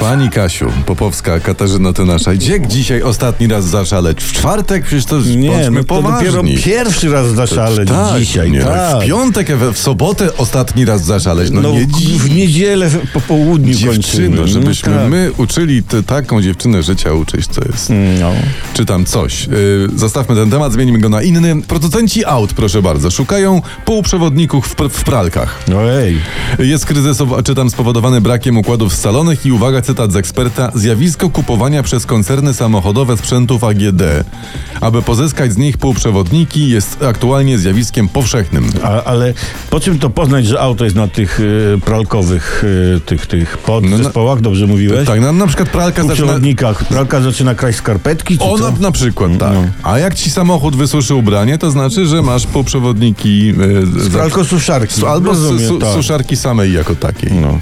Pani Kasiu, Popowska, Katarzyna Tynasza. Gdzie dzisiaj ostatni raz zaszaleć? W czwartek? Przecież to Nie, bądźmy no to poważni. dopiero pierwszy raz zaszaleć tak, dzisiaj. nie, tak. W piątek, w, sobotę ostatni raz zaszaleć. No, No, nie dziś. w niedzielę po południu kończymy. Dziewczyny, No żebyśmy tak. my uczyli t- taką dziewczynę życia uczyć, to jest... No. Czytam coś. Yy, zostawmy ten temat, zmienimy go na inny. Producenci aut, proszę bardzo, szukają półprzewodników w, w pralkach. No ej. Jest kryzysowo, czytam, spowodowany brakiem układów scalonych i uwaga, cytat z eksperta, zjawisko kupowania przez koncerny samochodowe sprzętów AGD, aby pozyskać z nich półprzewodniki jest aktualnie zjawiskiem powszechnym. A, ale po czym to poznać, że auto jest na tych y, pralkowych, y, tych, tych podzespołach, dobrze mówiłeś? Tak, na, na przykład pralka zaczyna... Pralka zaczyna kraść skarpetki, czy O, co? na, przykład, tak. No. A jak ci samochód wysuszy ubranie, to znaczy, że masz półprzewodniki... Yy, Z pralkosuszarki. Albo z Rozumiem, su, tak. suszarki samej jako takiej. No.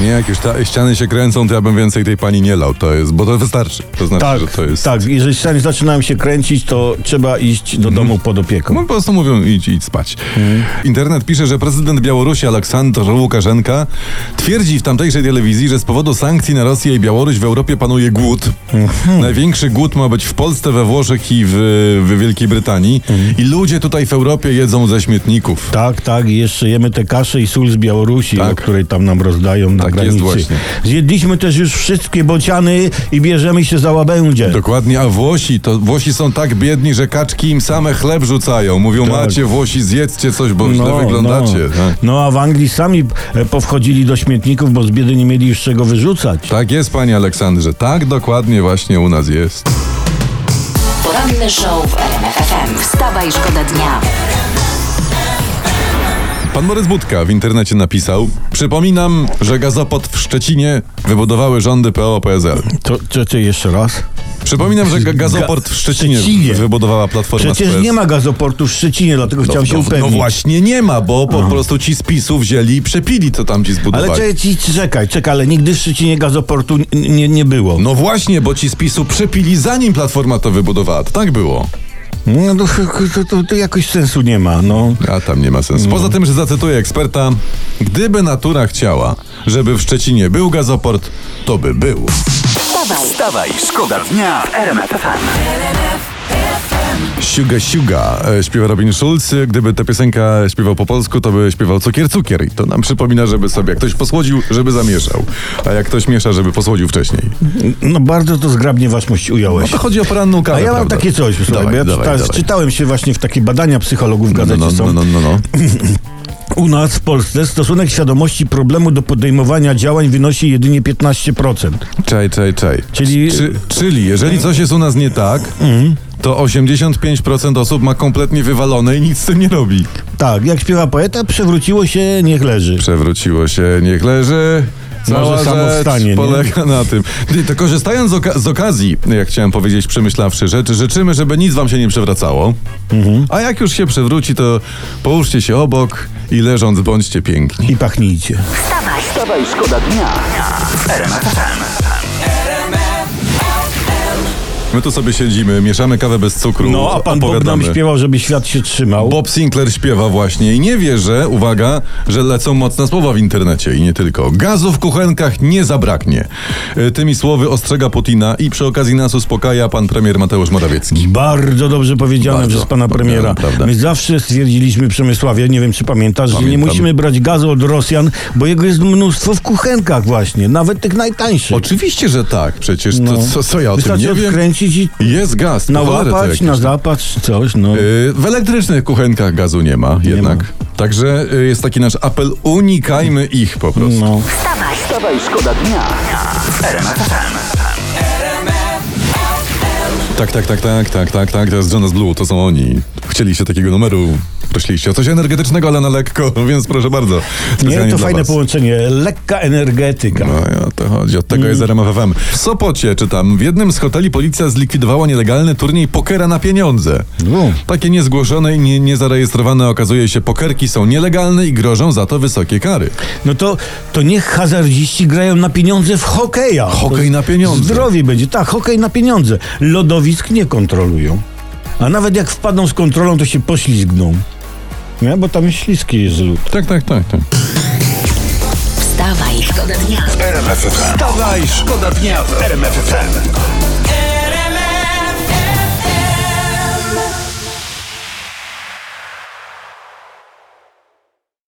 Nie, jak już ta, ściany się kręcą, to ja bym więcej tej pani nie lał. To jest, bo to wystarczy. To znaczy, Tak, że to jest... tak. Jeżeli ściany zaczynają się kręcić, to trzeba iść do domu pod opieką. No po prostu mówią idź, idź spać. Internet pisze, że prezydent Białorusi Aleksandr Łukaszenka twierdzi w tamtejszej telewizji, że z powodu sankcji na Rosję i Białoruś w Europie panuje głód. Największy głód ma być w Polsce, we Włoszech i w, w Wielkiej Brytanii. I ludzie tutaj w Europie jedzą ze śmietników. Tak, tak, i jeszcze jemy te kasze i sól z Białorusi, Tak. której tam nam rozdają na Tak granicy. jest właśnie. Zjedliśmy też już wszystkie bociany i bierzemy się za łabędzie. Dokładnie, a Włosi, to Włosi są tak biedni, że kaczki im same chleb rzucają. Mówią, Tak. macie Włosi, zjedzcie coś, bo źle wyglądacie. No. Tak. no a w Anglii sami e, powchodzili do śmietników, bo z biedy nie mieli już czego wyrzucać. Tak jest, panie Aleksandrze. Tak dokładnie właśnie u nas jest. Poranny show w RMF FM. Wstawaj, szkoda dnia. Pan Borys Budka w internecie napisał: Przypominam, że gazopod w Szczecinie wybudowały rządy PO-PSL. To, to, to jeszcze raz. Przypominam, że ga- gazoport w Szczecinie, Szczecinie. wybudowała platforma Przecież z PS. nie ma gazoportu w Szczecinie, dlatego No, chciałem się no, upewnić. no właśnie nie ma, bo po prostu ci z PiSu wzięli i przepili, co tam ci Ale zbudowali. czekaj, ci- czekaj, czekaj, ale nigdy w Szczecinie gazoportu nie, nie było. No właśnie, bo ci z PiSu przepili zanim Platforma to wybudowała. To tak było. No to, to, to, to jakoś sensu nie ma, no. A tam nie ma sensu. Poza tym, że zacytuję eksperta, gdyby natura chciała, żeby w Szczecinie był gazoport, to by był. Wstawaj, Wstawaj, szkoda dnia w RMF FM. Siuga, siuga, e, śpiewa Robin Schulz. Gdyby ta piosenka śpiewał po polsku, to by śpiewał cukier, cukier. I to nam przypomina, żeby sobie, jak ktoś posłodził, żeby zamieszał. A jak ktoś miesza, żeby posłodził wcześniej. No bardzo to zgrabnie waszmość No ująłeś. to chodzi o poranną kawę, A ja mam prawda? takie coś, słuchaj, Dawaj, ja dawaj, czyta, dawaj. czytałem się właśnie w takie badania psychologów w No, gazecie no, są. no, no, no, no. U nas w Polsce stosunek świadomości problemu do podejmowania działań wynosi jedynie 15%. Czaj, czaj, czaj. Czyli- Czy, czyli jeżeli coś jest u nas nie tak, to 85% osób ma kompletnie wywalone i nic z tym nie robi. Tak, jak śpiewa poeta, przewróciło się, niech leży. Przewróciło się, niech leży. Cała Może samo wstanie, nie? polega na tym. Ty, To korzystając z, oka- z okazji, jak chciałem powiedzieć, przemyślawszy rzecz, życzymy, żeby nic wam się nie przewracało. Mhm. A jak już się przewróci, to połóżcie się obok i leżąc bądźcie piękni. I pachnijcie. wstawaj, Wstawaj, szkoda dnia FM. My tu sobie siedzimy, mieszamy kawę bez cukru, No, a pan Bob nam śpiewał, żeby świat się trzymał. Bob Sinclair śpiewa właśnie i nie wie, że, uwaga, że lecą mocne słowa w internecie i nie tylko. Gazu w kuchenkach nie zabraknie. E, Tymi słowy ostrzega Putina i przy okazji nas uspokaja pan premier Mateusz Morawiecki. Bardzo dobrze powiedziane Bardzo. przez pana premiera. prawda. My zawsze stwierdziliśmy Przemysławie, nie wiem czy pamiętasz, że nie Pamiętam. musimy brać gazu od Rosjan, bo jego jest mnóstwo w kuchenkach właśnie, nawet tych najtańszych. Oczywiście, że tak, przecież No. to, co, co ja o tym Wystarczy nie wiem? Odkręcić i Jest gaz. nałapać, jakieś. na zapatrz, coś, no. Y, W elektrycznych kuchenkach gazu nie ma jednak. Także y, jest taki nasz apel, unikajmy ich po prostu. no. wstawaj, Wstawaj, szkoda dnia. Tak, tak, tak, tak, tak, tak, tak, to jest Jonas Blue, to są oni. Chcieli się takiego numeru Prosiliście o coś energetycznego, ale na lekko, więc proszę bardzo. Nie, to fajne was. połączenie. Lekka energetyka. No o to chodzi, od tego jest RMF FM. W Sopocie, czytam, w jednym z hoteli policja zlikwidowała nielegalny turniej pokera na pieniądze. No. Takie niezgłoszone i nie, niezarejestrowane okazuje się pokerki są nielegalne i grożą za to wysokie kary. No to, to niech hazardziści grają na pieniądze w hokeja. Hokej na pieniądze. Zdrowie będzie. Tak, hokej na pieniądze. Lodowisk nie kontrolują. A nawet jak wpadną z kontrolą, to się poślizgną. Nie, bo tam śliski jest lód. Tak, tak, tak. tak. Wstawaj, szkoda dnia. Wstawaj, szkoda dnia w RMF FM.